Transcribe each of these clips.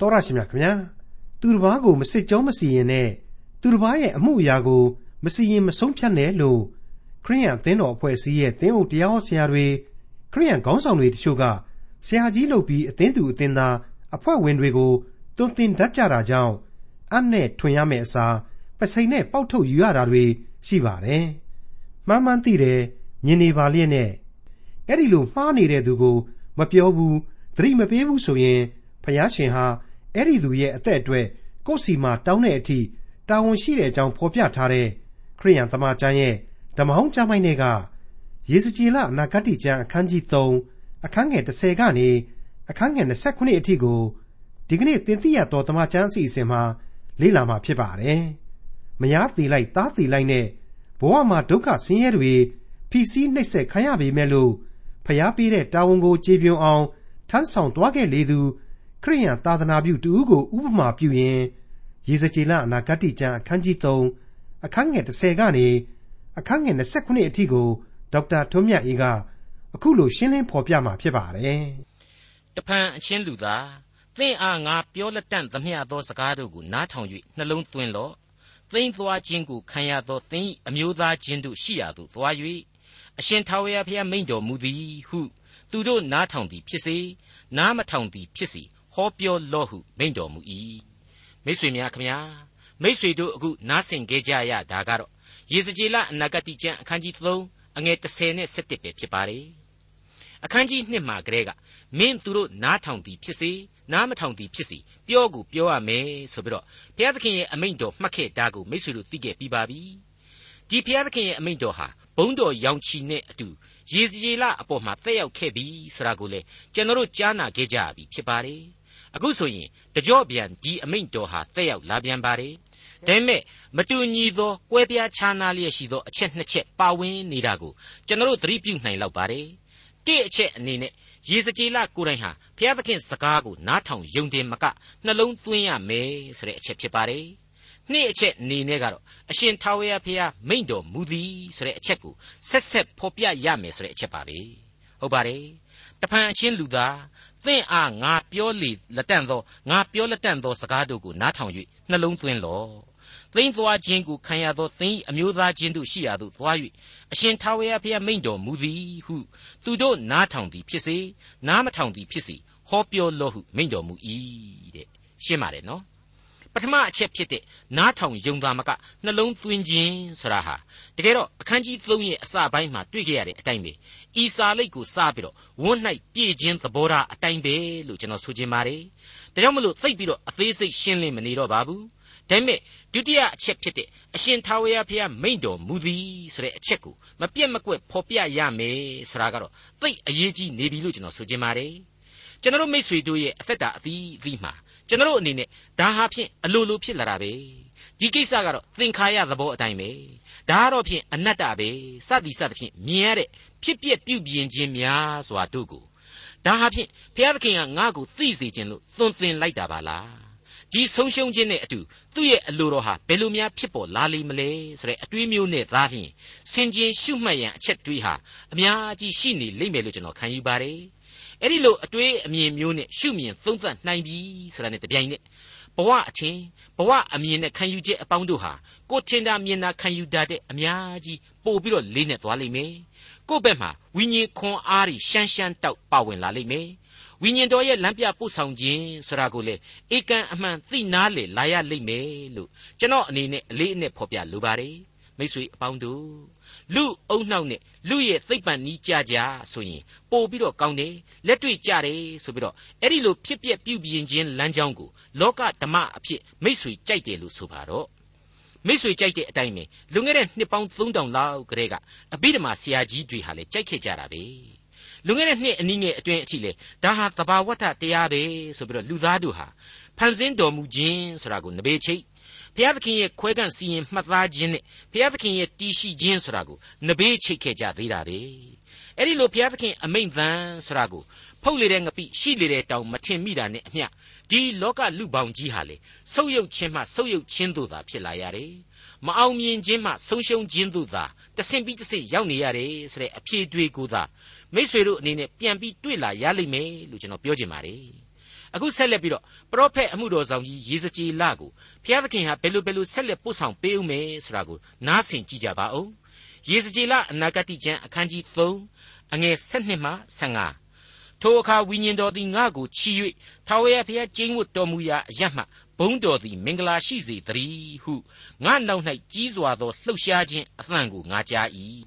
တော်ရရှိမြခင်ဗျာသူတစ်ပါးကိုမစစ်ကြောမစီရင်နဲ့သူတစ်ပါးရဲ့အမှုအရာကိုမစီရင်မဆုံးဖြတ်နဲ့လို့ခရိယန်အသင်းတော်အဖွဲ့အစည်းရဲ့သင်းအုပ်တရားဟောဆရာတွေခရိယန်ခေါင်းဆောင်တွေတချို့ကဆရာကြီးလုပ်ပြီးအသင်းသူအသင်းသားအဖွဲ့ဝင်တွေကိုတွန်းတင်တတ်ကြတာကြောင့်အနဲ့ထွင်ရမယ့်အစားပစိန်နဲ့ပေါက်ထုတ်ယူရတာတွေရှိပါတယ်မှန်မှန်သိတယ်မြင်နေပါလျက်နဲ့အဲ့ဒီလိုမှားနေတဲ့သူကို မပြောဘူးသတိမပေးဘူးဆိုရင်ဖယားရှင်ဟာ အဲ့ဒီသူရဲ့အသက်အတွက် ကိုယ်စီမှာတောင်းတဲ့အထိ တာဝန်ရှိတဲ့အကြောင်း ဖော်ပြထားတဲ့ ခရိယန်သမာကျမ်းရဲ့ဓမ္မဟောင်းကျမ်းပိုင်းတွေကယေစကြည်လအနာဂတ်ကျမ်းအခန်းကြီး3အခန်းငယ်30ကနေအခန်းငယ်29အထိကိုဒီကနေ့သင်သိရတော်ဓမ္မကျမ်းအစီအစဉ်မှာလေ့လာမှာဖြစ်ပါတယ်။မယားတီလိုက်သားတီလိုက်နဲ့ဘဝမှာဒုက္ခဆင်းရဲတွေဖြီးစည်းနှိပ်စက်ခံရပေမဲ့လို့ဖျားပေးတဲ့တာဝန်ကိုကျေပြွန်အောင်ထမ်းဆောင်သွားခဲ့လေသူ ခရိယန်သာသနာပြုတူဦးကိုဥပမာပြုရင်ရေစကြည်လအနာဂတ်ကျမ်းအခန်းကြီး3အခန်းငယ်30ကနေအခန်းငယ်29အထိကိုဒေါက်တာထွန်းမြတ်အေးကအခုလိုရှင်းလင်းဖော်ပြมาဖြစ်ပါတယ်။တဖန်အချင်းလူသားသင်အားငါပြောလက်တန့်သမျှသောစကားတို့ကိုနားထောင်၍နှလုံးသွင်းလော့။သိမ့်သွားခြင်းကိုခံရသောသင်၏အမျိုးသားချင်းတို့ရှိရာသို့သွား၍အရှင်ထာဝရဘုရားမိန့်တော်မူသည်ဟု သူတို့နားထောင်သည်ဖြစ်စေနားမထောင်သည်ဖြစ်စေ ဟောပြောလော့ဟုမိန့်တော်မူ၏မိတ်ဆွေများခမညာမိတ်ဆွေတို့အခုနားဆင်ကြကြရတာကတော့ယေစကြည်လအနာဂတိကျမ်းအခန်းကြီး3အငယ်30နဲ့17ပဲဖြစ်ပါတယ်အခန်းကြီး1မှာကလေးကမင်းသူတို့နားထောင်သည်ဖြစ်စေနားမထောင်သည်ဖြစ်စေပြောကိုပြောရမယ်ဆိုပြီးတော့ဘုရားသခင်ရဲ့အမိန့်တော်မှတ်ခဲ့တာကိုမိတ်ဆွေတို့သိခဲ့ပြီးပါပြီဒီဘုရားသခင်ရဲ့အမိန့်တော်ဟာဘုံတော်ရောင်ချီနဲ့အတူရေစကြည်လအပေါ်မှာတက်ရောက်ခဲ့ပြီဆိုတာကိုလေကျွန်တော်တို့ကြားနာခဲ့ကြပြီဖြစ်ပါတယ် အခုဆိုရင်တကြော့ပြန်ဒီအမိန့်တော်ဟာတက်ရောက်လာပြန်ပါတယ်ဒါပေမဲ့မတူညီသောကွဲပြားခြားနားလျက်ရှိသောအချက်နှစ်ချက်ပါဝင်နေတာကိုကျွန်တော်တို့သတိပြုနိုင်လောက်ပါတယ်တိအချက်အနေနဲ့ရေစကြည်လကိုယ်တိုင်ဟာဘုရားသခင်စကားကိုနားထောင်ယုံတယ်မကနှလုံးသွင်းရမယ်ဆိုတဲ့အချက်ဖြစ်ပါတယ်နှစ်အချက်အနေနဲ့ကတော့အရှင်ထာဝရဘုရားမိန့်တော်မူသည်ဆိုတဲ့အချက်ကိုဆက်ဆက်ဖော်ပြရမယ်ဆိုတဲ့အချက်ပါပဲဟုတ်ပါတယ်တဖန်အချင်းလူသား သင်အားငါပြောလေလက်တန့်သောငါပြောလက်တန့်သောစကားတို့ကိုနားထောင်၍နှလုံးသွင်းလော့သိမ့်သွားခြင်းကိုခံရသောသင်၏အမျိုးသားချင်းတို့ရှိရာသို့သွား၍အရှင်ထာဝရဘုရားမိန့်တော်မူသည်ဟုသူတို့နားထောင်သည်ဖြစ်စေနားမထောင်သည်ဖြစ်စေဟောပြောလော့ဟုမိန့်တော်မူ၏တဲ့ရှင်းပါတယ်နော် ပထမအချက်ဖြစ်တဲ့နားထောင်ယုံသားမကနှလုံးသွင်းခြင်းဆိုတာဟာတကယ်တော့အခန်းကြီး3ရဲ့အစပိုင်းမှာတွေ့ကြရတဲ့အတိုင်းပဲဤစာလိတ်ကိုစပြီးတော့ဝန်း၌ပြည့်ခြင်းသဘောထားအတိုင်းပဲလို့ကျွန်တော်ဆိုချင်ပါတယ်ဒါကြောင့်မလို့သိပ်ပြီးတော့အသေးစိတ်ရှင်းလင်းမနေတော့ပါဘူးဒါပေမဲ့ဒုတိယအချက်ဖြစ်တဲ့အရှင်ထာဝရဘုရားမိန့်တော်မူသည်ဆိုတဲ့အချက်ကိုမပြတ်မကွက်ဖော်ပြရမယ်ဆိုတာကတော့သိပ်အရေးကြီးနေပြီလို့ကျွန်တော်ဆိုချင်ပါတယ်ကျွန်တော်မိတ်ဆွေတို့ရဲ့အသက်တာအသီးအသီးမှာ ကျွန်တော်အနေနဲ့ဒါဟာဖြင့်အလိုလိုဖြစ်လာတာပဲဒီကိစ္စကတော့သင်္ခါရသဘောအတိုင်းပဲဒါကတော့ဖြင့်အနတ္တပဲစသည်စသဖြင့်မြင်ရတဲ့ဖြစ်ပျက်ပြုပြင်ခြင်းများစွာတို့ကိုဒါဟာဖြင့်ဘုရားသခင်ကငါ့ကိုသိစေခြင်းလို့သွန်သင်လိုက်တာပါလားဒီဆုံးရှုံးခြင်းနဲ့အတူသူ့ရဲ့အလိုတော်ဟာဘယ်လိုများဖြစ်ပေါ်လာလိမ့်မလဲဆိုတဲ့အတွေးမျိုးနဲ့သားဖြင့်စင်ကျင်ရှုမှတ်ရန်အချက်တွေးဟာအများကြီးရှိနေလိမ့်မယ်လို့ကျွန်တော်ခံယူပါတယ် အဲ့ဒီလိုအတွေးအမြင်မျိုးနဲ့ရှုမြင်သုံးသပ်နိုင်ပြီဆိုတာနဲ့တပြိုင်နက်ဘဝအထင်ဘဝအမြင်နဲ့ခံယူချက်အပေါင်းတို့ဟာကိုထင်တာမြင်တာခံယူတတ်တဲ့အများကြီးပို့ပြီးတော့လေးနဲ့သွားလိမ့်မယ်ကိုယ့်ဘက်မှာဝိညာဉ်ခွန်အားတွေရှမ်းရှမ်းတောက်ပါဝင်လာလိမ့်မယ်ဝိညာဉ်တော်ရဲ့လမ်းပြပို့ဆောင်ခြင်းဆိုတာကိုလေဧကန်အမှန်သိနာလေလာရလိမ့်မယ်လို့ကျွန်တော်အနေနဲ့အလေးအနက်ဖော်ပြလိုပါတယ်မိတ်ဆွေအပေါင်းတို့ လူအုံနှောက်နဲ့လူရဲ့သိပ္ပံနီးကြကြဆိုရင်ပို့ပြီးတော့ကောင်းတယ်လက်တွေ့ကြတယ်ဆိုပြီးတော့အဲ့ဒီလိုဖြစ်ပျက်ပြုပြင်ခြင်းလမ်းကြောင်းကိုလောကဓမ္မအဖြစ်မိတ်ဆွေကြိုက်တယ်လို့ဆိုပါတော့မိတ်ဆွေကြိုက်တဲ့အတိုင်းပဲလွန်ခဲ့တဲ့နှစ်ပေါင်း3000လောက်ကတည်းကအဘိဓမ္မာဆရာကြီးတွေဟာလည်းကြိုက်ခဲ့ကြတာပဲလွန်ခဲ့တဲ့နှစ်အနည်းငယ်အတွင်းအထိလေဒါဟာသဘာဝတ္ထတရားပဲဆိုပြီးတော့လူသားတို့ဟာဖန်ဆင်းတော်မူခြင်းဆိုတာကိုနဘေချိတ်ဘု ရားသခင်ရဲ့ခွဲကန့်စီရင်မှတ်သားခြင်းနဲ့ဘုရားသခင်ရဲ့တည်ရှိခြင်းဆိုတာကိုနဘေးချိတ်ခဲ့ကြသေးတာပဲအဲ့ဒီလိုဘုရားသခင်အမိန့်သံဆိုတာကိုဖုတ်လေတဲ့ငပိရှိလေတဲ့တောင်မထင်မိတာနဲ့အမျှဒီလောကလူပေါင်းကြီးဟာလေဆုပ်ယုပ်ခြင်းမှဆုပ်ယုပ်ခြင်းတို့သာဖြစ်လာရတယ်မအောင်မြင်ခြင်းမှဆုံးရှုံးခြင်းတို့သာတဆင့်ပြီးတဆင့်ရောက်နေရတယ်ဆိုတဲ့အဖြေတွေကိုသာမိษွေတို့အနေနဲ့ပြန်ပြီးတွေ့လာရလိမ့်မယ်လို့ကျွန်တော်ပြောချင်ပါတယ်အခုဆက်လက်ပြီးတော့ပရောဖက်အမှုတော်ဆောင်ကြီးယေဇကျေလကို ဘုရားသခင်ဟာဘယ်လိုဘယ်လိုဆက်လက်ပို့ဆောင်ပေးဦးမယ်ဆိုတာကိုနားဆင်ကြည့်ကြပါဦးယေဇကျေလအနာဂတိကျမ်းအခန်းကြီး3အငယ်7မှ15ထိုအခါဝိညာဉ်တော်သည်ငါ့ကိုချီ၍ထာဝရဘုရားကျင်းဝတ်တော်မူရာအရမှဘုံတော်သည်မင်္ဂလာရှိစေတည်းဟုငါနောက်၌ကြီးစွာသောလှုပ်ရှားခြင်းအသံကိုငါကြား၏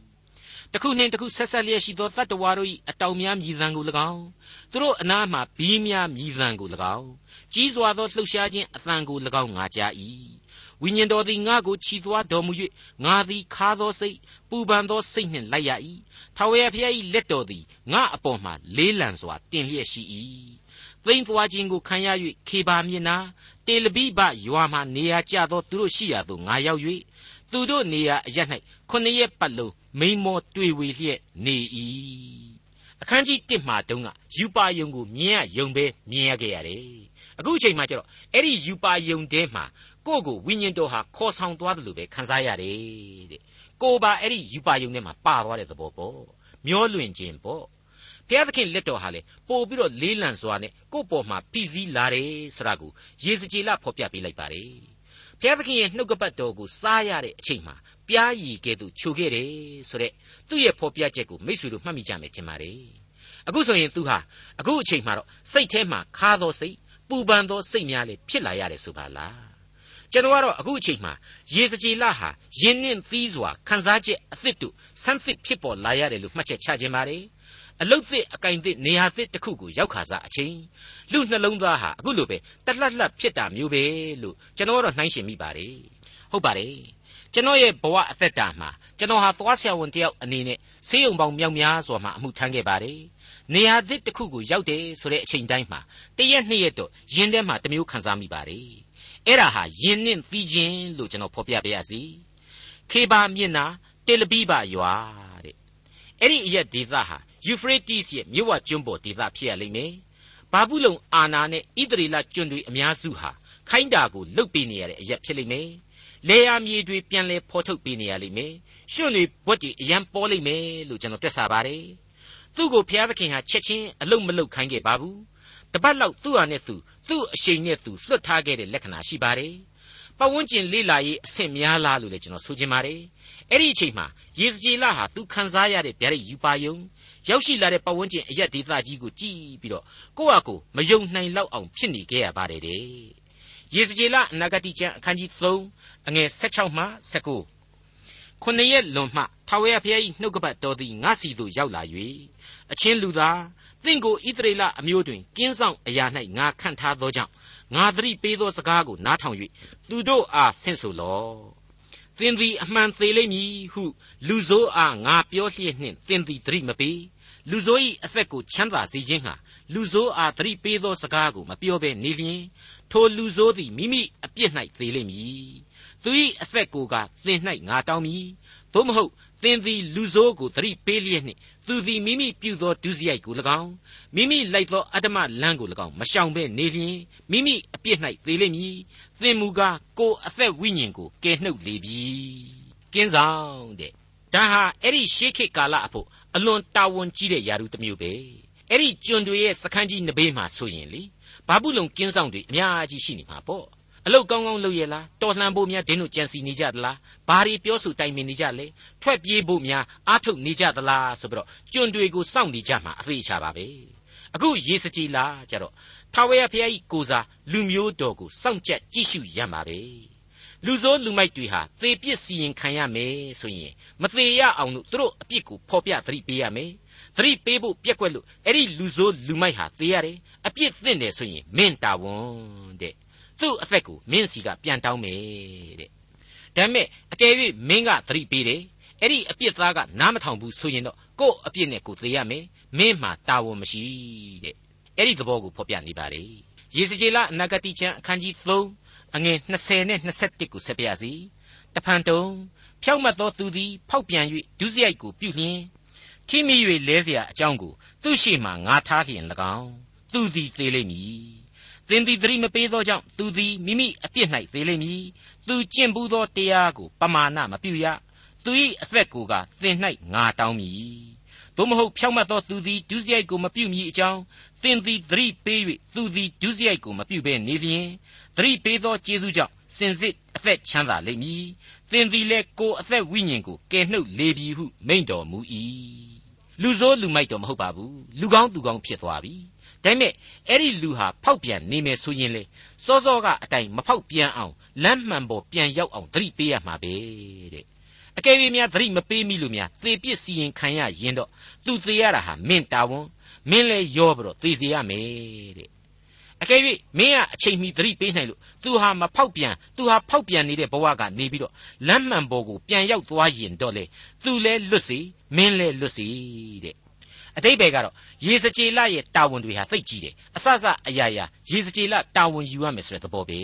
တခုနှင့်တခုဆက်ဆက်လျက်ရှိသောတတ္တဝါတို့၏အတောင်များမြည်သံကို၎င်းသူတို့အနားမှဘီးများမြည်သံကို၎င်း ကြီးစွာသောလှုပ်ရှားခြင်းအသံကို၎င်းငါကြား၏ဝိညာဉ်တော်သည်ငါကိုခြိသွားတော်မူ၍ငါသည်ခါသောစိတ်ပူပန်သောစိတ်နှင့်လိုက်ရ၏ထာဝရဘုရား၏လက်တော်သည်ငါအပေါ်မှလေးလံစွာတင်လျက်ရှိ၏သိမ့်သွားခြင်းကိုခံရ၍ခေပါမြင်နာတေလပိဘရွာမှနေရာကျသောသူတို့ရှိရာသို့ငါရောက်၍သူတို့နေရာအရ၌ခုနှစ်ရက်ပတ်လုံးမိန်မောတွေ့ဝေလျက်နေ၏အခန်းကြီး1မှာတုန်းကယူပါယုံကိုမြင်ရယုံပဲမြင်ရခဲ့ရတယ် အခုအချိန်မှကျတော့အဲ့ဒီယူပါယုံတဲမှာကိုယ့်ကိုဝိညာဉ်တော်ဟာခေါ်ဆောင်သွားတယ်လို့ပဲခံစားရတယ်တဲ့ကိုပါအဲ့ဒီယူပါယုံထဲမှာပါသွားတဲ့သဘောပေါ့မျောလွင်ခြင်းပေါ့ဘုရားသခင်လက်တော်ဟာလေပို့ပြီးတော့လေးလံစွာနဲ့ကိုယ့်ပေါ်မှာပြည်စည်းလာတယ်ဆိုတာကိုယေစကြည်လဖော်ပြပေးလိုက်ပါတယ်ဘုရားသခင်ရဲ့နှုတ်ကပတ်တော်ကိုစားရတဲ့အချိန်မှာပြားရည်ကဲ့သို့ခြုခဲ့တယ်ဆိုတဲ့သူ့ရဲ့ဖော်ပြချက်ကိုမိษွေတို့မှတ်မိကြမယ်ထင်ပါတယ်အခုဆိုရင်သူဟာအခုအချိန်မှာတော့စိတ်ထဲမှာခါသောစိတ် ပူပန်သောစိတ်များလေဖြစ်လာရတယ်ဆိုပါလားကျွန်တော်ကတော့အခုအချိန်မှာရေစကြည်လဟာယင်းနှင့်သီးစွာခန်းစားချက်အသစ်တို့ဆန်းသစ်ဖြစ်ပေါ်လာရတယ်လို့မှတ်ချက်ချခြင်းပါတယ်အလုတ်သစ်အကင်သစ်နေရာသစ်တစ်ခုကိုရောက်ခါစားအချိန်လူနှလုံးသားဟာအခုလိုပဲတလှလှဖြစ်တာမျိုးပဲလို့ကျွန်တော်ကတော့နှိုင်းရှင်မိပါတယ်ဟုတ်ပါတယ်ကျွန်တော်ရဲ့ဘဝအသက်တာမှာကျွန်တော်ဟာသွားဆရာဝန်တယောက်အနေနဲ့ ဆေးရုံပေါင်းမြောက်များစွာမှာအမှုထမ်းခဲ့ပါတယ်နေရာသစ်တစ်ခုကိုရောက်တယ်ဆိုတဲ့အချိန်တိုင်းမှာတရက်နှစ်ရက်တော့ယင်းထဲမှာတမျိုးခံစားမိပါတယ်အဲ့ဒါဟာယင်းနှင့်ပြီးခြင်းလို့ကျွန်တော်ဖော်ပြပေးရစီခေဘာမြင့်နာတေလပိဘရွာတဲ့အဲ့ဒီအရက်ဒေသဟာယူဖရေးတီးစ်ရဲ့မြစ်ဝကျွန်းပေါ်ဒေသဖြစ်ရလိမ့်မယ်ဘာဘူးလုံအာနာနဲ့ဣသရေလကျွန်းတွေအများစုဟာခိုင်းတာကိုလုတ်ပေးနေရတဲ့အရက်ဖြစ်လိမ့်မယ်လေယာမြေတွေပြန်လဲဖော်ထုတ်ပေးနေရလိမ့်မယ် ရွှွန့်တွေဘွက်တွေအရန်ပေါ်လိမ့်မယ်လို့ကျွန်တော်တွက်ဆပါတယ်သူ့ကိုဘုရားသခင်ဟာချက်ချင်းအလုတ်မလုတ်ခိုင်းခဲ့ပါဘူးတပတ်လောက်သူ့ဟာနဲ့သူသူ့အရှိန်နဲ့သူလွတ်ထားခဲ့တဲ့လက္ခဏာရှိပါတယ်ပတ်ဝန်းကျင်လေးလာရေးအဆင့်များလားလို့လည်းကျွန်တော်ဆိုချင်ပါတယ်အဲ့ဒီအချိန်မှာယေဇကျေလဟာသူခံစားရတဲ့ဗျာဒိတ်ယူပါယုံရောက်ရှိလာတဲ့ပတ်ဝန်းကျင်အရက်ဒေသကြီးကိုကြည့်ပြီးတော့ကိုယ့်ဟာကိုယ်မယုံနိုင်လောက်အောင်ဖြစ်နေခဲ့ရပါတယ်တဲ့ယေဇကျေလအနာဂတိကျမ်းအခန်းကြီး3အငယ်16မှ19 ခုနှစ်ရက်လွန်မှထာဝရဘုရား၏နှုတ်ကပတ်တော်သည်ငါစီသို့ရောက်လာ၍အချင်းလူသားသင်ကိုဣသရေလအမျိုးတွင်ကင်းဆောင်အရာ၌ငါခန့်ထားသောကြောင့်ငါသတိပေးသောစကားကိုနားထောင်၍သူတို့အားဆင့်ဆိုလော့သင်သည်အမှန်သေးလိမ့်မည်ဟုလူဆိုးအားငါပြောလျက်နှင့်သင်သည်သတိမပေးလူဆိုး၏အသက်ကိုချမ်းသာစေခြင်းဟာလူဆိုးအားသတိပေးသောစကားကိုမပြောဘဲနေလျင်ထိုလူဆိုးသည်မိမိအပြစ်၌သေလိမ့်မည် သူ၏အသက်ကိုကသင်၌ငါတောင်းမည်သို့မဟုတ်သင်သည်လူဆိုးကိုသတိပေးလျက်နှင့်သူသည်မိမိပြုသောဒုစရိုက်ကို၎င်းမိမိလိုက်သောအတ္တမလမ်းကို၎င်းမရှောင်ဘဲနေလျင်မိမိအပြစ်၌သေလိမ့်မည်သင်မူကားကိုယ်အသက်ဝိညာဉ်ကိုကယ်နှုတ်လေပြီကင်းဆောင်တဲ့ဒါဟာအဲ့ဒီရှေးခေတ်ကာလအဖို့အလွန်တာဝန်ကြီးတဲ့ယာရုတစ်မျိုးပဲအဲ့ဒီကျွန်တွေရဲ့စခန်းကြီးနဘေးမှာဆိုရင်လေဘာဘူးလုံကင်းဆောင်တွေအများကြီးရှိနေမှာပေါ့ အလုတ်ကောင်းကောင်းလုပ်ရလားတော်လှန်ဖို့များဒင်းတို့ကြံစီနေကြသလားဘာတွေပြောဆိုတိုင်ပင်နေကြလဲထွက်ပြေးဖို့များအားထုတ်နေကြသလားဆိုပြီးတော့ကျွန်တွေကိုစောင့်နေကြမှာအသေးချပါပဲအခုရေစကြည်လာကြတော့ထာဝရဘုရားကြီးကိုစားလူမျိုးတော်ကိုစောင့်ကြက်ကြည့်ရှုရမှာပဲလူစိုးလူမိုက်တွေဟာသေပစ်စီရင်ခံရမယ်ဆိုရင်မသေးရအောင်လို့သူတို့အပြစ်ကိုဖော်ပြသတိပေးရမယ်သတိပေးဖို့ပြက်ကွက်လို့အဲ့ဒီလူစိုးလူမိုက်ဟာသေရတယ်အပြစ်သင့်တယ်ဆိုရင်မင်းတာဝန်တဲ့ သူ့အသက်ကိုမင်းစီကပြန်တောင်းမယ်တဲ့ဒါပေမဲ့အကယ်၍မင်းကသတိပေးတယ်အဲ့ဒီအပြစ်သားကနားမထောင်ဘူးဆိုရင်တော့ကို့အပြစ်နဲ့ကိုသေရမယ်မင်းမှာတာဝန်မရှိတဲ့အဲ့ဒီသဘောကိုဖော်ပြနေပါလေယေစကြည်လအနာဂတိကျမ်းအခန်းကြီး3အငယ်20နဲ့21ကိုဆက်ပြစီတဖန်တုံဖြောက်မတ်သောသူသည်ဖောက်ပြန်၍ဒုစရိုက်ကိုပြုလျင်ထိမိ၍လဲเสียအကြောင်းကိုသူ့ရှိမှငါထားလျင်၎င်းသူသည်သေလိမ့်မည်သ င်သည်သတိမပေးသောကြောင့်သူသည်မိမိအပြစ်၌သေလိမ့်မည်သူကျင့်ဘူးသောတရားကိုပမာဏမပြုရသူ၏အသက်ကိုကသင်၌ငါတောင်းမည်သို့မဟုတ်ဖြောက်မတ်သောသူသည်ဒုစရိုက်ကိုမပြုမည်အကြောင်းသင်သည်သတိပေး၍သူသည်ဒုစရိုက်ကိုမပြုဘဲနေလျင်သတိပေးသောကျေးဇူးကြောင့်စင်စစ်အသက်ချမ်းသာလိမ့်မည်သင်သည်လည်းကိုယ်အသက်ဝိညာဉ်ကိုကယ်နှုတ်လေပြီဟုမိန့်တော်မူ၏လူဆိုးလူမိုက်တော့မဟုတ်ပါဘူးလူကောင်းသူကောင်းဖြစ်သွားပြီ ဒါပေမဲ့အဲ့ဒီလူဟာဖောက်ပြန်နေမယ်ဆိုရင်လေစောစောကအတိုင်းမဖောက်ပြန်အောင်လမ်းမှန်ပေါ်ပြန်ရောက်အောင်သတိပေးရမှာပဲတဲ့အကယ်၍များသတိမပေးမိလို့များသေပစ်စီရင်ခံရရင်တော့သူသေရတာဟာမင်းတာဝန်မင်းလည်းရောပြီးတော့သေစေရမယ်တဲ့အကယ်၍မင်းကအချိန်မီသတိပေးနိုင်လို့သူဟာမဖောက်ပြန်သူဟာဖောက်ပြန်နေတဲ့ဘဝကနေပြီးတော့လမ်းမှန်ပေါ်ကိုပြန်ရောက်သွားရင်တော့လေသူလည်းလွတ်စေမင်းလည်းလွတ်စေတဲ့ အတိတ်ဘယ်ကတော့ရေစကြည်လရဲ့တာဝန်တွေဟာသိပ်ကြီးတယ်အဆအဆအရာရာရေစကြည်လတာဝန်ယူရမယ်ဆိုတဲ့သဘောပဲ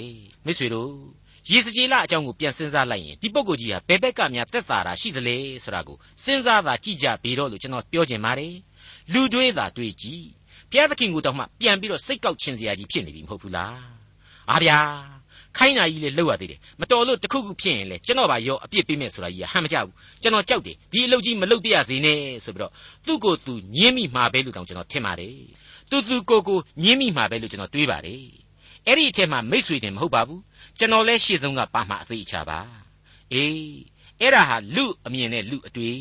မိတ်ဆွေတို့ရေစကြည်လအကြောင်းကိုပြန်စဉ်းစားလိုက်ရင်ဒီပုဂ္ဂိုလ်ကြီးဟာဘယ်ဘက်ကများသက်သာတာရှိသလဲဆိုတာကိုစဉ်းစားသာကြည့်ကြပြီတော့လို့ကျွန်တော်ပြောချင်ပါတယ်လူတွေးသာတွေးကြည့်ဘုရားသခင်ကိုတော့မှပြန်ပြီးတော့စိတ်ကောက်ခြင်းစရာကြီးဖြစ်နေပြီမဟုတ်ဘူးလားအားဗျာ ခိုင်းနာကြီးလေလောက်ရသေးတယ်မတော်လို့တခုခုဖြစ်ရင်လေကျွန်တော်ပါရောအပြစ်ပေးမယ်ဆိုတာကြီးဟန်မကြဘူးကျွန်တော်ကြောက်တယ်ဒီအလုပ်ကြီးမလုပ်ပြရစေနဲ့ဆိုပြီးတော့သူ့ကိုယ်သူညင်းမိမှာပဲလို့တောင်ကျွန်တော်ထင်ပါတယ်သူသူကိုကိုညင်းမိမှာပဲလို့ကျွန်တော်တွေးပါတယ်အဲ့ဒီအထက်မှာမိတ်ဆွေတင်မဟုတ်ပါဘူးကျွန်တော်လဲရှေ့ဆုံးကပါမှအသေးချပါအေးအဲ့ဒါဟာလူအမြင်နဲ့လူအတွေ့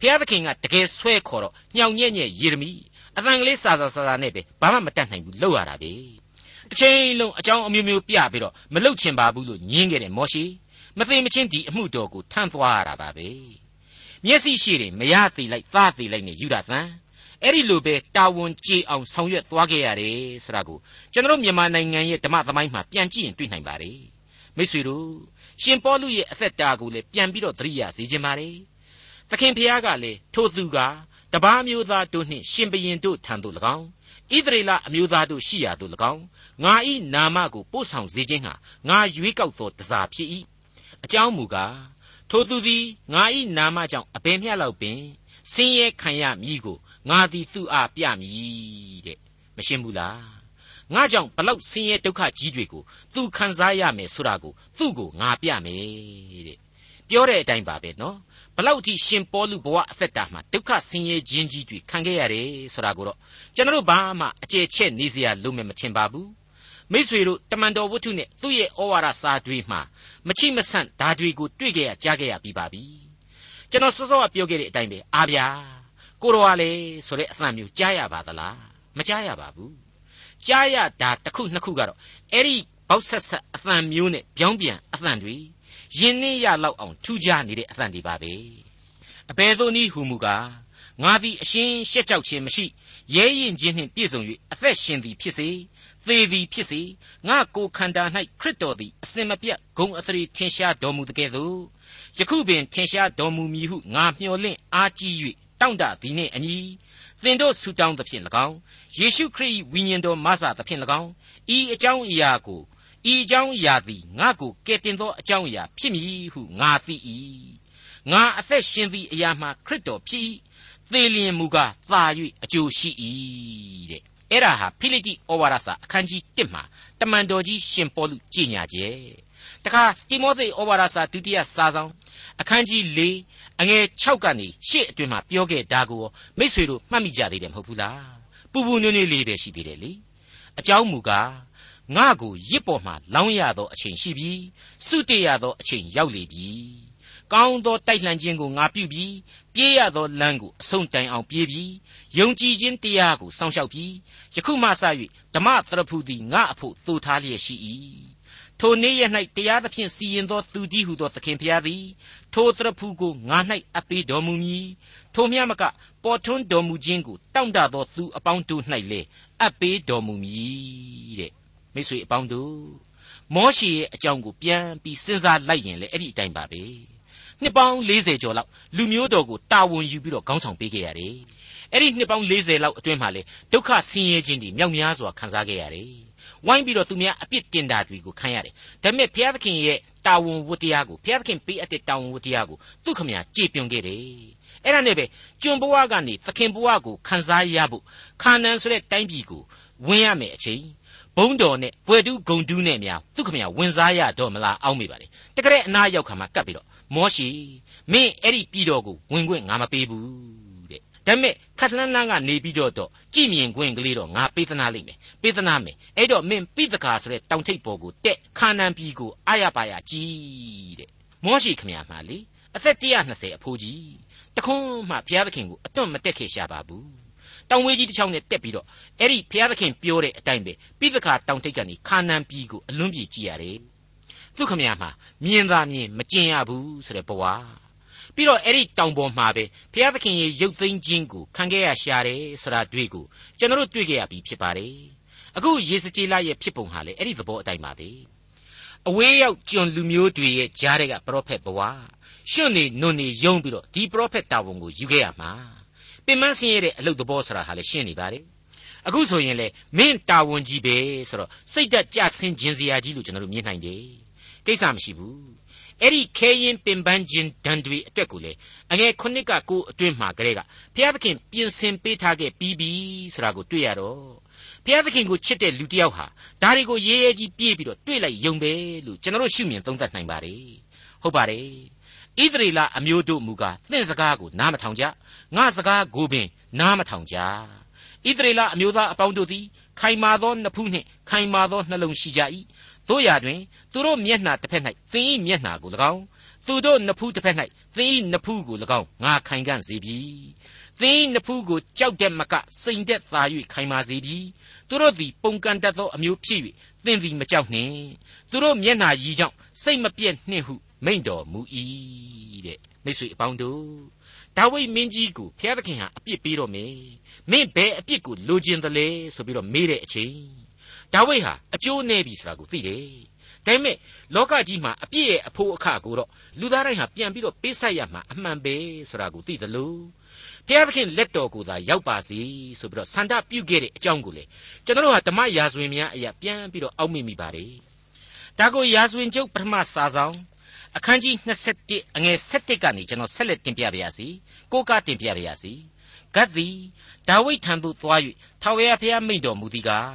ဘုရားသခင်ကတကယ်ဆွဲခေါ်တော့ညောင်ညက်ညက်ယေရမိအတန်ကလေးစာစာစာစာနဲ့ပဲဘာမှမတတ်နိုင်ဘူးလောက်ရတာပဲ တစ်ချိန်လုံးအကြောင်းအမျိုးမျိုးပြပြီးတော့မလုတ်ချင်ပါဘူးလို့ညင်းခဲ့တဲ့မောရှိမသိမချင်းဒီအမှုတော်ကိုထမ်းသွားရတာပါပဲမျက်စိရှိရင်မရသေးလိုက်သားသေးလိုက်နဲ့ယူရသံအဲ့ဒီလိုပဲတာဝန်ကြေအောင်ဆောင်ရွက်သွားခဲ့ရတယ်ဆိုတာကိုကျွန်တော်မြန်မာနိုင်ငံရဲ့ဓမ္မသမိုင်းမှာပြန်ကြည့်ရင်တွေ့နိုင်ပါတယ်မိတ်ဆွေတို့ရှင်ပေါလုရဲ့အသက်တာကိုလည်းပြန်ပြီးတော့သတိရစေခြင်းပါတယ်သခင်ဖျားကလည်းထိုသူကတပားမျိုးသားတို့နှင့်ရှင်ဘရင်တို့ထံသို့၎င်း ဣသရေလအမျိုးသားတို့ရှိရာသို့၎င်းငါဤနာမကိုပို့ဆောင်စေခြင်းဟာငါရွေးကောက်သောတစားဖြစ်၏အကြောင်းမူကားထိုသူသည်ငါဤနာမကြောင့်အဘယ်မျှလောက်ပင်ဆင်းရဲခံရမည်ကိုငါသည်သူ့အားပြမည်တဲ့မရှင်းဘူးလားငါကြောင့်ဘလောက်ဆင်းရဲဒုက္ခကြီးတွေကိုသူခံစားရမယ်ဆိုတာကိုသူ့ကိုငါပြမယ်တဲ့ပြောတဲ့အတိုင်းပါပဲနော် ဘလောက်ထိရှင်ပေါလုဘဝအသက်တာမှာဒုက္ခဆင်းရဲခြင်းကြီးတွေခံခဲ့ရတယ်ဆိုတာကိုတော့ကျွန်တော်ဘာမှအကျယ်ချက်နေစရာလုံးမဲ့မထင်ပါဘူးမိษွေတို့တမန်တော်ဝတ္ထုနဲ့သူ့ရဲ့ဩဝါဒစာတွေမှာမချိမဆန့်ဓာတွေကိုတွေ့ကြရကြားခဲ့ရပြီးပါပြီကျွန်တော်စောစောကပြောခဲ့တဲ့အတိုင်းပဲအားဗျာကိုတော်ကလေဆိုတဲ့အသံမျိုးကြားရပါသလားမကြားရပါဘူးကြားရတာတစ်ခုနှစ်ခုကတော့အဲ့ဒီဘောက်ဆက်ဆက်အသံမျိုးနဲ့ပြောင်းပြန်အသံတွေ ယင်းနှင်းရလောက်အောင်ထူးခြားနေတဲ့အသံတွေပါပဲအဘယ်သို့နည်းဟူမူကားငါသည်အရှင်းရှက်ကြောက်ခြင်းမရှိရဲရင်ခြင်းနှင့်ပြည့်စုံ၍အသက်ရှင်သည်ဖြစ်စေသေသည်ဖြစ်စေငါကိုခန္ဓာ၌ခရစ်တော်သည်အစင်မပြတ်ဂုံအသရေထင်ရှားတော်မူတဲ့ကဲ့သို့ယခုပင်ထင်ရှားတော်မူမည်ဟုငါမျှော်လင့်အားကြီး၍တောင့်တသည်နှင့်အညီသင်တို့ဆူတောင်းသဖြင့်၎င်းယေရှုခရစ်၏ဝိညာဉ်တော်မဆသဖြင့်၎င်းဤအကြောင်းအရာကို ဤအကြောင်းအရာသည်ငါကိုကယ်တင်သောအကြောင်းအရာဖြစ်မည်ဟုငါသိ၏ငါအသက်ရှင်သည့်အရာမှာခရစ်တော်ဖြစ်၏သေလျင်မူကားသာ၍အကျိုးရှိ၏တဲ့အဲ့ဒါဟာဖိလိတိဩဝါဒစာအခန်းကြီး1မှာတမန်တော်ကြီးရှင်ပေါလုကြီးညာကျဲတခါတိမောသေဩဝါဒစာဒုတိယစာဆောင်အခန်းကြီး4အငယ်6ကနေ8အတွင်မှာပြောခဲ့တာကိုမိษွေတို့မှတ်မိကြသေးတယ်မဟုတ်ဘူးလားပူပူနွေ့နွေ့လေးပဲရှိသေးတယ်လေအကြောင်းမူကား ငါကိုရစ်ပေါ်မှလောင်းရသောအချိန်ရှိပြီစုတည်ရသောအချိန်ရောက်လေပြီကောင်းသောတိုက်လှန်ခြင်းကိုငါပြုပြီးပြေးရသောလမ်းကိုအဆုံးတိုင်အောင်ပြေးပြီးယုံကြည်ခြင်းတရားကိုစောင့်ရှောက်ပြီးယခုမှစ၍ဓမ္မသရဖူသည်ငါအဖို့သို့ထားလျက်ရှိ၏ထိုနေ့ရ၌တရားသဖြင့်စီရင်သောသူတည်းဟုသောသခင်ဖျားသည်ထိုသရဖူကိုငါ၌အပ်ပေးတော်မူမည်ထိုမြတ်မကပေါ်ထွန်းတော်မူခြင်းကိုတောင့်တသောသူအပေါင်းတို့၌လည်းအပ်ပေးတော်မူမည်တဲ့ မိတ်ဆွေအပေါင်းတို့မောရှေရဲ့အကြောင်းကိုပြန်ပြီးစဉ်းစားလိုက်ရင်လည်းအဲ့ဒီအတိုင်းပါပဲနှစ်ပေါင်း40ကျော်လောက်လူမျိုးတော်ကိုတာဝန်ယူပြီးတော့ခေါင်းဆောင်ပေးခဲ့ရတယ်အဲ့ဒီနှစ်ပေါင်း40လောက်အတွင်းမှာလေဒုက္ခဆင်းရဲခြင်းတွေမြောက်များစွာခံစားခဲ့ရတယ်ဝိုင်းပြီးတော့သူများအပြစ်တင်တာတွေကိုခံရတယ်ဒါပေမဲ့ဘုရားသခင်ရဲ့တာဝန်ဝတ္တရားကိုဘုရားသခင်ပေးအပ်တဲ့တာဝန်ဝတ္တရားကိုသူခမညာကြည်ပြွန်ခဲ့တယ်အဲ့ဒါနဲ့ပဲကျွန်ဘဝကနေသခင်ဘဝကိုခံစားရဖို့ခါနန်ဆိုတဲ့တိုင်းပြည်ကိုဝင်ရမယ်အချိန် ဘုံတော်နဲ့ဘွယ်တူးဂုံတူးနဲ့များသူခမညာဝင်စားရတော့မလားအောင်းမိပါလေတကယ်အနာရောက်ခါမှာကပ်ပြီးတော့မောရှိမင်းအဲ့ဒီပြည်တော်ကိုဝင်ခွင့်ငါမပေးဘူးတဲ့ဒါပေမဲ့ခက်လှမ်းလှမ်းကနေပြီးတော့တော့ကြည်မြင်ခွင့်ကလေးတော့ငါပေးသနာလိမ့်မယ်ပေးသနာမယ်အဲ့တော့မင်းပိသကာဆိုတဲ့တောင်ထိပ်ပေါ်ကိုတက်ခါနန်ပြည်ကိုအာရပါရကြီးတဲ့မောရှိခမရမှာလေအသက်120အဖိုးကြီးတခွန်းမှဘုရားသခင်ကိုအတွန့်မတက်ခဲ့ရှာပါဘူး တောင်ဝေးကြီးတစ်ချောင်းနဲ့တက်ပြီးတော့အဲ့ဒီဘုရားသခင်ပြောတဲ့အတိုင်းပဲပိသကာတောင်ထိပ်ကနေခါနန်ပြည်ကိုအလွန်ပြေကြည့်ရတယ်သူခမရမှာမြင်သာမြင်မကျင်ရဘူးဆိုတဲ့ဘဝပြီးတော့အဲ့ဒီတောင်ပေါ်မှာပဲဘုရားသခင်ရဲ့ရုပ်သိမ်းခြင်းကိုခံခဲ့ရရှာတယ်ဆိုတာတွေ့ကိုကျွန်တော်တို့တွေ့ခဲ့ရပြီဖြစ်ပါတယ်အခုယေစကြည်လရဲ့ဖြစ်ပုံဟာလေအဲ့ဒီသဘောအတိုင်းပါပဲအဝေးရောက်ကျွန်လူမျိုးတွေရဲ့ကြားတဲ့ကပရောဖက်ဘဝရှွန့်နေနွန်နေယုံပြီးတော့ဒီပရောဖက်တာဝန်ကိုယူခဲ့ရမှာ ပင်မဆင်းရဲတဲ့အလုပ်သဘောဆိုတာဟာလေရှင်းနေပါတယ်အခုဆိုရင်လေမင်းတာဝန်ကြီးပဲဆိုတော့စိတ်သက်ကြဆင်းခြင်းစရာကြီးလို့ကျွန်တော်တို့မြင်နိုင်တယ်ကိစ္စမရှိဘူးအဲ့ဒီခဲရင်ပင်ပန်းခြင်းဒဏ်တွေအတွက်ကိုလေအငယ်ခုနှစ်ကကိုအတွင်းမှာကလေးကဘုရားသခင်ပြင်ဆင်ပေးထားခဲ့ပြီးပြီဆိုတာကိုတွေ့ရတော့ဘုရားသခင်ကိုချစ်တဲ့လူတစ်ယောက်ဟာဒါတွေကိုရေးရဲကြီးပြေးပြီးတော့တွေ့လိုက်ယုံပဲလို့ကျွန်တော်တို့ရှုမြင်သုံးသပ်နိုင်ပါတယ် ဟုတ်ပါတယ်ဣသရေလအမျိုးတို့မူကားသင်စကားကိုနားမထောင်ကြငါစကားကိုပင်နားမထောင်ကြဣသရေလအမျိုးသားအပေါင်းတို့သည်ခိုင်မာသောနှဖူးနှင့်ခိုင်မာသောနှလုံးရှိကြ၏တို့ရာတွင်သူတို့မျက်နှာတစ်ဖက်၌သင်၏မျက်နှာကို၎င်းသူတို့နဖူးတစ်ဖက်၌သင်၏နဖူးကို၎င်းငါခိုင်ခံ့စေပြီသင်၏နဖူးကိုကြောက်တဲ့မကစိန်တဲ့သာ၍ခိုင်မာစေပြီသူတို့သည်ပုန်ကန်တတ်သောအမျိုးဖြစ်၍သင်သည်မကြောက်နှင့်သူတို့မျက်နှာရည်ကြောင့်စိတ်မပြည့်နှင့်ဟု မိန့်တော်မူ၏တဲ့မိတ်ဆွေအပေါင်းတို့ဒါဝိမင်းကြီးကိုဘုရားသခင်ဟာအပြစ်ပေးတော့မယ်မင်းဘယ်အပြစ်ကိုလိုချင်သလဲဆိုပြီးတော့မေးတဲ့အချိန်ဒါဝိဟာအကျိုးနည်းပြီဆိုတာကိုသိတယ်ဒါပေမဲ့လောကကြီးမှာအပြစ်ရဲ့အဖို့အခကိုတော့လူသားတိုင်းဟာပြန်ပြီးတော့ပေးဆက်ရမှာအမှန်ပဲဆိုတာကိုသိသလိုဘုရားသခင်လက်တော်ကိုသာရောက်ပါစေဆိုပြီးတော့ဆန္ဒပြုခဲ့တဲ့အကြောင်းကိုလေကျွန်တော်တို့ဟာဓမ္မရာဇဝင်များအရာပြန်ပြီးတော့အောက်မေ့မိပါတယ်ဒါကိုရာဇဝင်ကျုပ်ပထမစာဆောင် အခန်းကြီး27အငယ်7ကနေကျွန်တော်ဆက်လက်တင်ပြပါရစေကိုကတင်ပြပါရစေဂတ်သည်ဒါဝိဒ်ထံသို့သွား၍ထာဝရဘုရားမိန့်တော်မူသည်ကား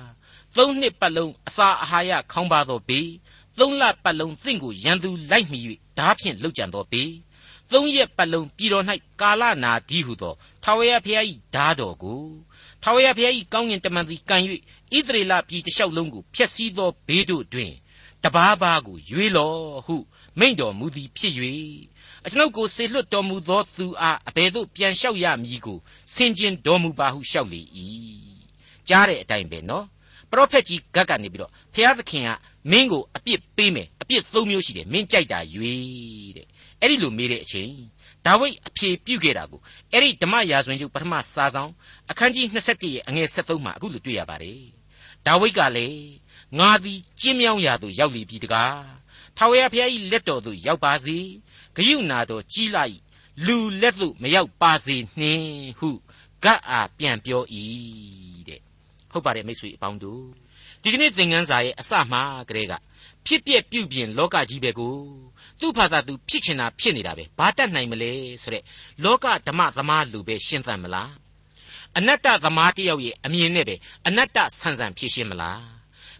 သုံးနှစ်ပတ်လုံးအစာအာဟာရခေါင်းပါသောဘေးသုံးလပတ်လုံးသင်ကိုရန်သူလိုက်မိ၍ဓာဖြင့်လှုပ်ကြံသောဘေးသုံးရက်ပတ်လုံးပြည်တော်၌ကာလနာဒီဟုသောထာဝရဘုရား၏ဓာတော်ကိုထာဝရဘုရား၏ကောင်းကင်တမန်သည်ကံ၍ဣသရေလပြည်တစ်လျှောက်လုံးကိုဖျက်ဆီးသောဘေးတို့တွင်တဘာဘာကိုရွေးလောဟု မိန့်တော်မူသည်ဖြစ်၍အကျွန်ုပ်ကိုဆေလွတ်တော်မူသောသူအားအဘယ်သို့ပြန်လျှောက်ရမည်ကိုဆင်ခြင်တော်မူပါဟုလျှောက်လေ၏ကြားတဲ့အတိုင်းပဲနော်ပရောဖက်ကြီးဂတ်ကနေပြီးတော့ဘုရားသခင်ကမင်းကိုအပြစ်ပေးမယ်အပြစ်သုံးမျိုးရှိတယ်မင်းကြိုက်တာရွေးတဲ့အဲ့ဒီလိုမေးတဲ့အချိန်ဒါဝိဒ်အဖြေပြုခဲ့တာကိုအဲ့ဒီဓမ္မရာဇဝင်ကျုပ်ပထမစာဆောင်အခန်းကြီး27ရဲ့အငယ်73မှာအခုလိုတွေ့ရပါတယ်ဒါဝိဒ်ကလည်းငါသည်ကျင်းမြောင်းရာသို့ရောက်လေပြီတကား ထာဝရဘုရား၏လက်တော်သို့ရောက်ပါစေဂယုနာတော်ကြီးလိုက်လူလက်သို့မရောက်ပါစေနှင့်ဟုဂတ်အားပြန်ပြော၏တဲ့ဟုတ်ပါတယ်မိတ်ဆွေအပေါင်းတို့ဒီကနေ့သင်ခန်းစာရဲ့အစမှကလေးကဖြစ်ပြက်ပြုတ်ပြင်လောကကြီးပဲကိုသူ့ဘာသာသူဖြစ်ချင်တာဖြစ်နေတာပဲဘာတတ်နိုင်မလဲဆိုတဲ့လောကဓမ္မသမားလူပဲရှင်းသန်မလားအနတ္တသမားတယောက်ရဲ့အမြင်နဲ့ပဲအနတ္တဆန်ဆန်ဖြစ်ရှင်းမလား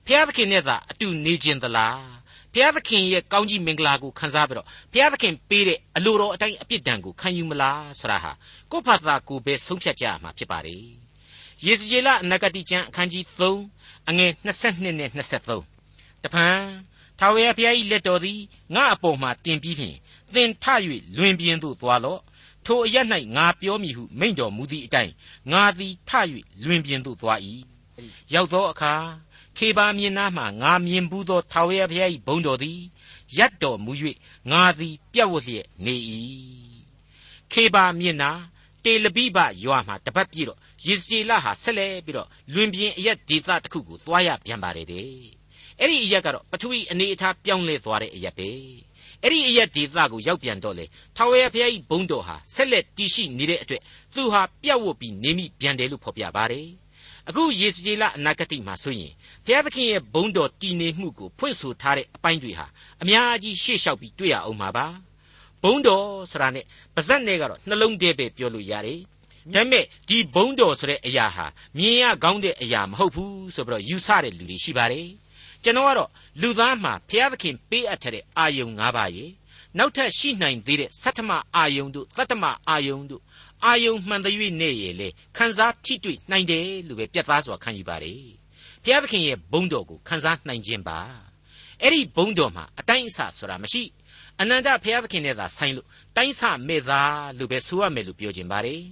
ဖျားသခင်နဲ့သာအတူနေခြင်းသလား ဘုရားသခင်ရဲ့ကောင်းကြီးမင်္ဂလာကိုခံစားပြီးတော့ဘုရားသခင်ပေးတဲ့အလိုတော်အတိုင်းအပြစ်ဒဏ်ကိုခံယူမလားဆိုတာဟာကိုယ့်ဖာသာကိုယ်ပဲဆုံးဖြတ်ကြရမှာဖြစ်ပါတယ်။ယေဇကျေလအနဂတိကျမ်းအခန်းကြီး3အငယ်22နဲ့23တဖန်ထာဝရဘုရား၏လက်တော်သည်ငါအပေါ်မှာတင်ပြီးဖြင့်သင်ထ၍လွင်ပြင်းသို့သွားလော့ထိုအရ၌ငါပြောမည်ဟုမိန့်တော်မူသည့်အတိုင်းငါသည်ထ၍လွင်ပြင်းသို့သွား၏ရောက်သောအခါ ခေဘာမြင်နာမှငါမြင်ဘူးသောထာဝရဘုရား၏ဘုန်းတော်သည်ရပ်တော်မူ၍ငါသည်ပြတ်ဝတ်လျက်နေ၏ခေဘာမြင်နာတေလပိဘရွာမှာတပတ်ပြည့်တော့ယေစကျေလဟာဆက်လဲပြီးတော့လွင်ပြင်းအရက်ဒေသတစ်ခုကိုသွားရပြန်ပါတယ်တဲ့အဲ့ဒီအရက်ကတော့ပထဝီအနေအထားပြောင်းလဲသွားတဲ့အရက်ပဲအဲ့ဒီအရက်ဒေသကိုရောက်ပြန်တော့လေထာဝရဘုရား၏ဘုန်းတော်ဟာဆက်လက်တည်ရှိနေတဲ့အတွက်သူဟာပြတ်ဝတ်ပြီးနေမိပြန်တယ်လို့ဖော်ပြပါတယ် အခုယေစကျေလအနာဂတိမှာဆိုရင်ဘုရားသခင်ရဲ့ဘုန်းတော်တည်နေမှုကိုဖွင့်ဆိုထားတဲ့အပိုင်းတွေဟာအများကြီးရှေ့လျှောက်ပြီးတွေ့ရအောင်မှာပါဘုန်းတော်ဆိုတာနဲ့ပါဇက်နဲ့ကတော့နှလုံးထဲပဲပြောလို့ရတယ်ဒါပေမဲ့ဒီဘုန်းတော်ဆိုတဲ့အရာဟာမြင်ရကောင်းတဲ့အရာမဟုတ်ဘူးဆိုပြီးတော့ယူဆတဲ့လူတွေရှိပါတယ်ကျွန်တော်ကတော့လူသားမှာဘုရားသခင်ပေးအပ်တဲ့အာယုံ၅ပါးရေနောက်ထပ်ရှိနိုင်သေးတဲ့သတ္တမအာယုံတို့သတ္တမအာယုံတို့ အာယုံမှန်သည်နဲ့ရဲ့လေခန်းစားထိတွေ့နိုင်တယ်လို့ပဲပြတ်သားစွာခံယူပါတယ်ဘုရားသခင်ရဲ့ဘုန်းတော်ကိုခန်းစားနိုင်ခြင်းပါအဲ့ဒီဘုန်းတော်မှာအတိုင်းအဆဆိုတာမရှိအနန္တဘုရားသခင်နဲ့သာဆိုင်လို့တိုင်းဆမဲ့သားလို့ပဲဆိုရမယ်လို့ပြောခြင်းပါတယ်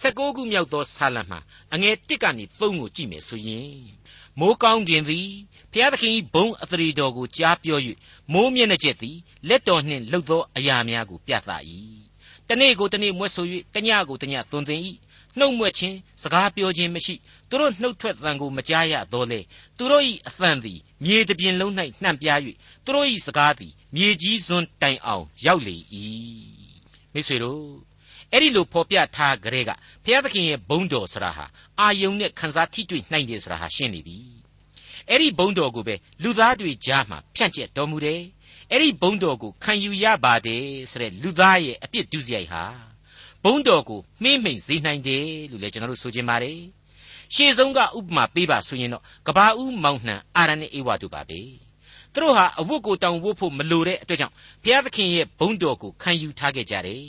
16ခုမြောက်သောဆာလံမှာအငယ်1ကနေ3ကိုကြည့်မယ်ဆိုရင်မိုးကောင်းကင်သည်ဘုရားသခင်၏ဘုံအသရေတော်ကိုကြားပြော၍မိုးမျက်နှာကျက်သည်လက်တော်နှင့်လှုပ်သောအရာများကိုပြသ၏ တနေ့ကိုတနေ့မွဲ့ဆို၍တညကိုတညသွန်သင်၏နှုတ်မွက်ခြင်းစကားပြောခြင်းမရှိသူတို့နှုတ်ထွက်သံကိုမကြားရတော့လေသူတို့၏အသံသည်မြေတပြင်လုံး၌နှံ့ပြား၍သူတို့၏စကားသည်မြေကြီးစွန်းတိုင်အောင်ရောက်လေ၏မိတ်ဆွေတို့အဲ့ဒီလိုဖော်ပြထားကြတဲ့ကဘုရားသခင်ရဲ့ဘုန်းတော်ဆရာဟာအာယုံနဲ့ခန်းစားထိတွေ့နိုင်တယ်ဆိုတာဟာရှင်းနေပြီအဲ့ဒီဘုန်းတော်ကိုပဲလူသားတွေကြားမှာဖြန့်ကျက်တော်မူတယ် အဲ့ဒီဘုန်းတော်ကိုခံယူရပါတယ်ဆိုတဲ့လူသားရဲ့အပြစ်ဒုစရိုက်ဟာဘုန်းတော်ကိုမှိမ့်မိန်စေနိုင်တယ်လို့လည်းကျွန်တော်တို့ဆိုချင်ပါတယ်ရှေ့ဆုံးကဥပမာပေးပါဆိုရင်တော့ကဘာဦးမောင်နှံအာရနဲ့အေဝါတို့ပါပဲသူတို့ဟာအဝတ်ကိုတောင်ဝတ်ဖို့မလိုတဲ့အတွက်ကြောင့်ဘုရားသခင်ရဲ့ဘုန်းတော်ကိုခံယူထားခဲ့ကြတယ်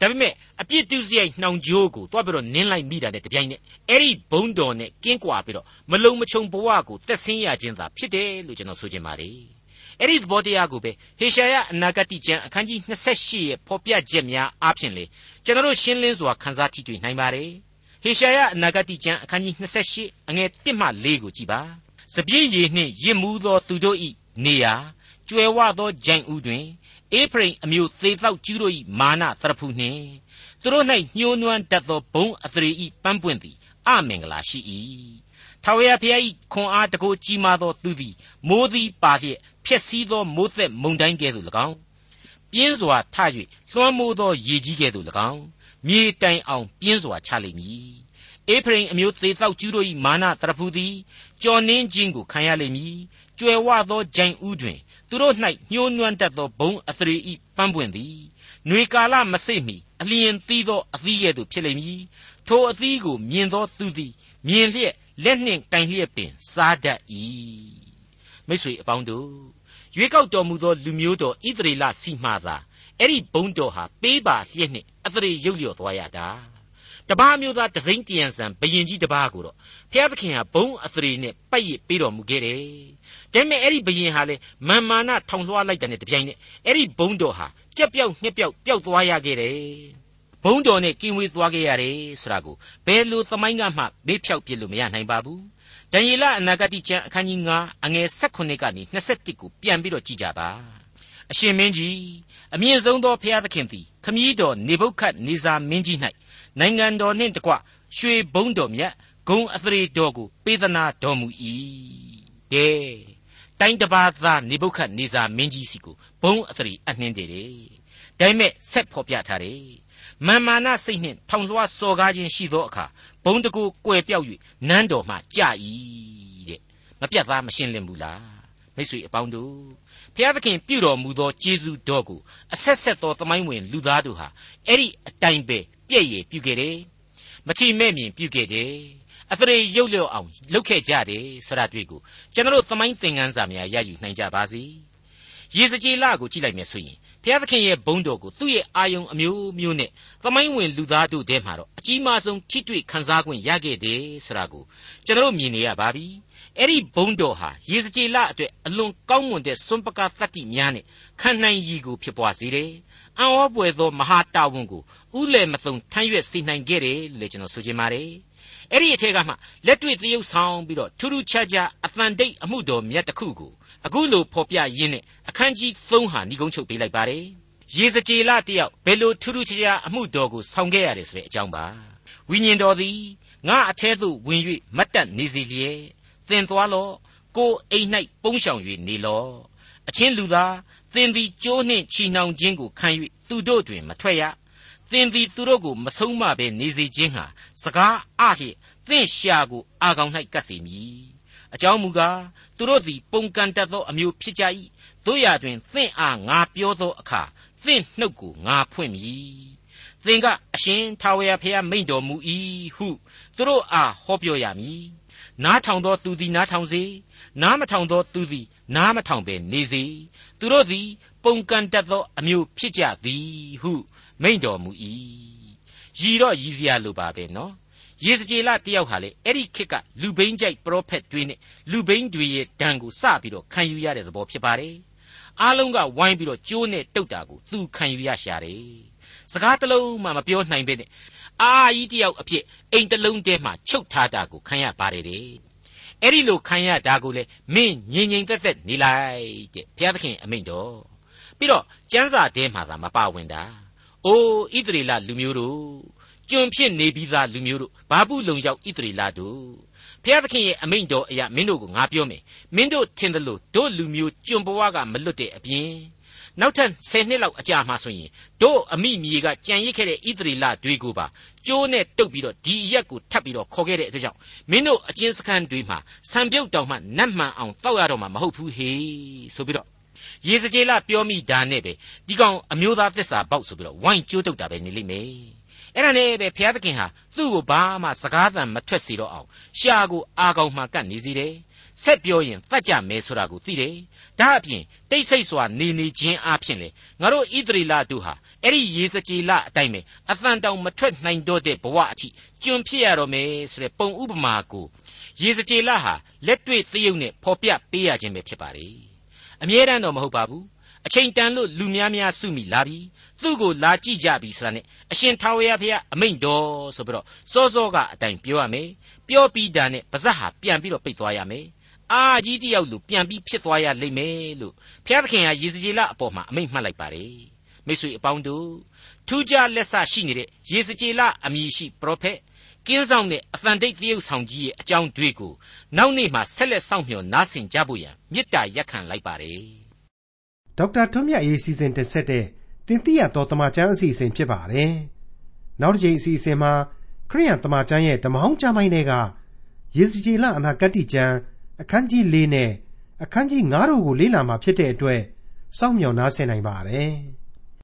ဒါပေမဲ့အပြစ်ဒုစရိုက်နှောင်ကြိုးကိုတွားပြီးတော့နင်းလိုက်မိတာနဲ့တပြိုင်နက်အဲ့ဒီဘုံတော်နဲ့ကင်းကွာပြီးတော့မလုံမချုံဘဝကိုတက်ဆင်းရခြင်းသာဖြစ်တယ်လို့ကျွန်တော်ဆိုချင်ပါတယ် အဲ့ဒီသဘောတရားကိုပဲဟေရှာယအနာဂတိကျမ်းအခန်းကြီး28ရဲ့ဖော်ပြချက်များအားဖြင့်လေကျွန်တော်ရှင်းလင်းစွာခန်းစားထိတွေ့နိုင်ပါတယ်ဟေရှာယအနာဂတိကျမ်းအခန်းကြီး28အငယ်1မှ4ကိုကြည်ပါစပြည့်ရည်နှင့်ရစ်မှုသောသူတို့၏နေရာကျွယ်ဝသောဂျိုင်ဥတွင်အေဖရိမ်အမျိုးသေသောကျူးတို့၏မာနတရဖူနှင့်သူတို့၌ညှိုးနွမ်းတတ်သောဘုံအသရေ၏ပန်းပွင့်သည်အမင်္ဂလာရှိ၏ ထာဝရဘုရား၏ခွန်အားတကိုးကြီးမားသောသူသည်မိုးသည်ပါလျက်ဖြက်စီးသောမိုးသက်မုန်တိုင်းကဲ့သို့၎င်းပြင်းစွာထ၍လွှမ်းမိုးသောရေကြီးကဲ့သို့၎င်းမြေတိုင်အောင်ပြင်းစွာချလိမ့်မည်အေဖရိမ်အမျိုးသေသောကျူးတို့၏မာနတရဖူသည်ကြော်နှင်းခြင်းကိုခံရလိမ့်မည်ကြွယ်ဝသောဂျိုင်ဥတွင်သူတို့၌ညှိုးနွမ်းတတ်သောဘုံအသရေဤပန်းပွင့်သည်ຫນွေကာလမစိမ့်မီအလျင်သီးသောအသီးကဲ့သို့ဖြစ်လိမ့်မည်ထိုအသီးကိုမြင်သောသူသည်မြင်လျက် လက်နှင့်ကင်လျက်ပင်စားတတ်၏မိတ်ဆွေအပေါင်းတို့ရွေးကောက်တော်မူသောလူမျိုးတော်ဣသရေလစီမှသာအဲ့ဒီဘုံတော်ဟာပေးပါလျက်နှင့်အသရေရုပ်လျော့သွားရတာတပားမျိုးသားတစိမ့်တယံဆန်ဘယင်ကြီးတပားကိုတော့ဖျားသခင်ဟာဘုံအသရေနဲ့ပတ်ရစ်ပေးတော်မူခဲ့တယ်ဒါပေမဲ့အဲ့ဒီဘယင်ဟာလေမာမာနထောင်လွှားလိုက်တဲ့တပြိုင်နက်အဲ့ဒီဘုံတော်ဟာကြက်ပြောက်နှစ်ပြောက်ပျောက်သွားရခဲ့တယ် ဘုံတော်နဲ့ကင်းဝေးသွားခဲ့ရတယ်ဆိုတာကိုဘယ်လိုသမိုင်းကမှမေ့ဖြောက်ပြလို့မရနိုင်ပါဘူးဒံယေလအနာဂတိကျမ်းအခန်းကြီး9အငယ်18ကနေ21ကိုပြန်ပြီးတော့ကြည့်ကြပါအရှင်မင်းကြီးအမြင့်ဆုံးသောဘုရားသခင်သည်ခမည်းတော်နေဘုခတ်နေဇာမင်းကြီး၌နိုင်ငံတော်နှင့်တကွရွှေဘုံတော်မြတ်ဂုံအသရေတော်ကိုပေးသနာတော်မူ၏တဲ့တိုင်းတစ်ပါးသားနေဘုခတ်နေဇာမင်းကြီးစီကိုဘုံအသရီအနှင်းတယ်တဲ့ဒါပေမဲ့ဆက်ဖော်ပြထားတယ် မာမာနစိတ်နှင့်ထောင်လွှားစော်ကားခြင်းရှိသောအခါဘုံတကူကွယ်ပြောက်၍နန်းတော်မှကြာ၏တဲ့မပြတ်သားမရှင်းလင်းဘူးလားမိတ်ဆွေအပေါင်းတို့ဘုရားသခင်ပြုတော်မူသောကျေးဇူးတော်ကိုအဆက်ဆက်သောသမိုင်းဝင်လူသားတို့ဟာအဲ့ဒီအတိုင်းပဲပြည့်ရည်ပြုခဲ့တယ်မချီမဲ့မြင်ပြုခဲ့တယ်အသရေရုပ်လျော့အောင်လုပ်ခဲ့ကြတယ်ဆိုတာတွေ့ကိုကျွန်တော်သမိုင်းသင်ခန်းစာများရယူနိုင်ကြပါစေရေစကြည်လကိုကြည့်လိုက်မယ်ဆိုရင် ဘုရားသခင်ရဲ့ဘုန်းတော်ကိုသူ့ရဲ့အာယုံအမျိုးမျိုးနဲ့သမိုင်းဝင်လူသားတို့ထဲမှာတော့အကြီးမားဆုံးထိတွေ့ခံစား권ရခဲ့တယ်ဆိုတာကိုကျွန်တော်မြင်နေရပါပြီအဲ့ဒီဘုန်းတော်ဟာရေစကြည်လအတွက်အလွန်ကောင်းမွန်တဲ့စွန့်ပကတတ္တိများနဲ့ခံနိုင်ရည်ကိုဖြစ်ပွားစေတယ်အံ့ဩပွေသောမဟာတာဝန်ကိုဥလယ်မသုံထမ်းရွက်စေနိုင်ခဲ့တယ်လို့လည်းကျွန်တော်ဆိုချင်ပါတယ်အဲ့ဒီအထက်ကမှလက်တွေ့သရုပ်ဆောင်ပြီးတော့ထူးထူးခြားခြားအသံတိတ်အမှုတော်မြတ်တစ်ခုကို အခုလိုဖော်ပြရင်းနဲ့အခန်းကြီး3ဟာဏိကုံးချုပ်ပေးလိုက်ပါတယ်ရေစကြည်လတယောက်ဘယ်လိုထူးထူးခြားခြားအမှုတော်ကိုဆောင်ခဲ့ရတယ်ဆိုတဲ့အကြောင်းပါဝိညာဉ်တော်သည်ငါအထဲသို့ဝင်၍မတ်တက်နေစီလျက်သင်သွားလော့ကိုအိမ်၌ပုန်းရှောင်၍နေလော့အချင်းလူသားသင်သည်ကြိုးနှင့်ချီနှောင်ခြင်းကိုခံ၍သူတို့တွင်မထွက်ရသင်သည်သူတို့ကိုမဆုံးမဘဲနေစေခြင်းဟာစကားအလျက်သင်ရှာကိုအာကောင်၌ကပ်စေမည် အကြောင်းမူကားသူတို့သည်ပုန်ကန်တတ်သောအမျိုးဖြစ်ကြ၏တို့ရတွင်သင်အားငါပြောသောအခါသင်နှုတ်ကိုငါဖွင့်မည်သင်ကအရှင်ထာဝရဘုရားမိန့်တော်မူ၏ဟုသူတို့အားဟောပြောရမည်နားထောင်သောသူသည်နားထောင်စေနားမထောင်သောသူသည်နားမထောင်ဘဲနေစေသူတို့သည်ပုန်ကန်တတ်သောအမျိုးဖြစ်ကြသည်ဟုမိန့်တော်မူ၏ရည်တော့ရည်စရာလိုပါပဲနော် ယေစကြည်လတယောက်ဟာလေအဲ့ဒီခေတ်ကလူဘိန်းကြိုက်ပရောဖက်တွေနဲ့လူဘိန်းတွေရဲ့ဒဏ်ကိုစပြီးတော့ခံယူရတဲ့သဘောဖြစ်ပါတယ်အားလုံးကဝိုင်းပြီးတော့ကြိုးနဲ့တုတ်တာကိုသူခံယူရရှာတယ်စကားတစ်လုံးမှမပြောနိုင်ပဲနဲ့အာကြီးတယောက်အဖြစ်အိမ်တစ်လုံးထဲမှာချုပ်ထားတာကိုခံရပါတယ်တဲ့အဲ့ဒီလိုခံရတာကိုလေမင်းငြိမ်ငြိမ်သက်သက်နေလိုက်တဲ့ဘုရားသခင်အမိန့်တော်ပြီးတော့ကျမ်းစာထဲမှာသာမပါဝင်တာအိုးဣသရေလလူမျိုးတို့ ကျွန်ဖြစ်နေပြီးသားလူမျိုးတို့ဘာဘူးလုံရောက်ဣသရေလတို့ဘုရားသခင်ရဲ့အမိန့်တော်အရာမင်းတို့ကိုငါပြောမယ်မင်းတို့ထင်တယ်လို့တို့လူမျိုးကျွန်ဘဝကမလွတ်တဲ့အပြင်နောက်ထပ်10နှစ်လောက်အကြာမှဆိုရင်တို့အမိမြေကကြံရစ်ခဲ့တဲ့ဣသရေလတွေကိုပါကျိုးနဲ့တုပ်ပြီးတော့ဒီအရက်ကိုထပ်ပြီးတော့ခေါ်ခဲ့တဲ့အတွက်ကြောင့်မင်းတို့အချင်းစခန်းတွေမှာဆံပြုတ်တောင်မှနတ်မှန်အောင်တောက်ရတော့မှာမဟုတ်ဘူးဟေဆိုပြီးတော့ရေစကြည်လပြောမိတာနဲ့ပဲဒီကောင်အမျိုးသားသစ္စာပေါက်ဆိုပြီးတော့ဝိုင်းကျိုးတုပ်တာပဲနေလိမ့်မယ် အဲ့ဒါနဲ့ပဲဘုရားသခင်ဟာသူ့ကိုဘာမှစကားသံမထွက်စေတော့အောင်ရှာကိုအာကောင်မှကတ်နေစီတယ်ဆက်ပြောရင်တတ်ကြမယ်ဆိုတာကိုသိတယ်ဒါအပြင်တိတ်ဆိတ်စွာနေနေခြင်းအပြင်လေငါတို့ဣသရေလတို့ဟာအဲ့ဒီရေစကြည်လအတိုင်းပဲအသံတောင်မထွက်နိုင်တော့တဲ့ဘဝအထိကျွန်ဖြစ်ရတော့မယ်ဆိုတဲ့ပုံဥပမာကိုရေစကြည်လဟာလက်တွေ့သရုပ်နဲ့ဖော်ပြပေးရခြင်းပဲဖြစ်ပါလေအမြဲတမ်းတော့မဟုတ်ပါဘူး အချိန်တန်လို့လူများများစုမိလာပြီသူ့ကိုလာကြည့်ကြပြီဆိုတာနဲ့အရှင်ထာဝရဘုရားအမိန့်တော်ဆိုပြီးတော့စောစောကအတိုင်းပြောရမယ်ပြောပြီးတာနဲ့ပါဇက်ဟာပြန်ပြီးတော့ပိတ်သွားရမယ်အာကြီးတယောက်လူပြန်ပြီးဖြစ်သွားရလိမ့်မယ်လို့ဘုရားသခင်ဟာယေစကြည်လအပေါ်မှာအမိန့်မှတ်လိုက်ပါတယ်မိတ်ဆွေအပေါင်းတို့ထူးခြားလက်ဆရှိနေတဲ့ယေစကြည်လအမည်ရှိပရောဖက်ကင်းဆောင်တဲ့အသံတိတ်တရုပ်ဆောင်ကြီးရဲ့အကြောင်းတွေကိုနောက်နေ့မှာဆက်လက်စောင့်မျှော်နားဆင်ကြဖို့ရန်မေတ္တာရက်ခံလိုက်ပါတယ် ဒေါက်တာထွန်းမြတ်ရေးစီစဉ်တင်ဆက်တဲ့တင်ပြတော်တမချန်းအစီအစဉ်ဖြစ်ပါတယ်နောက်တစ်ချိန်အစီအစဉ်မှာခရိယန်တမချန်းရဲ့ဓမ္မဟောင်းကျမ်းပိုင်းတွေကယေစကြည်လအနာဂတ်ကျမ်းအခန်းကြီး၄နဲ့အခန်းကြီး9တို့ကိုလေ့လာမှာဖြစ်တဲ့အတွက်စောင့်မျှော်နားဆင်နိုင်ပါတယ်။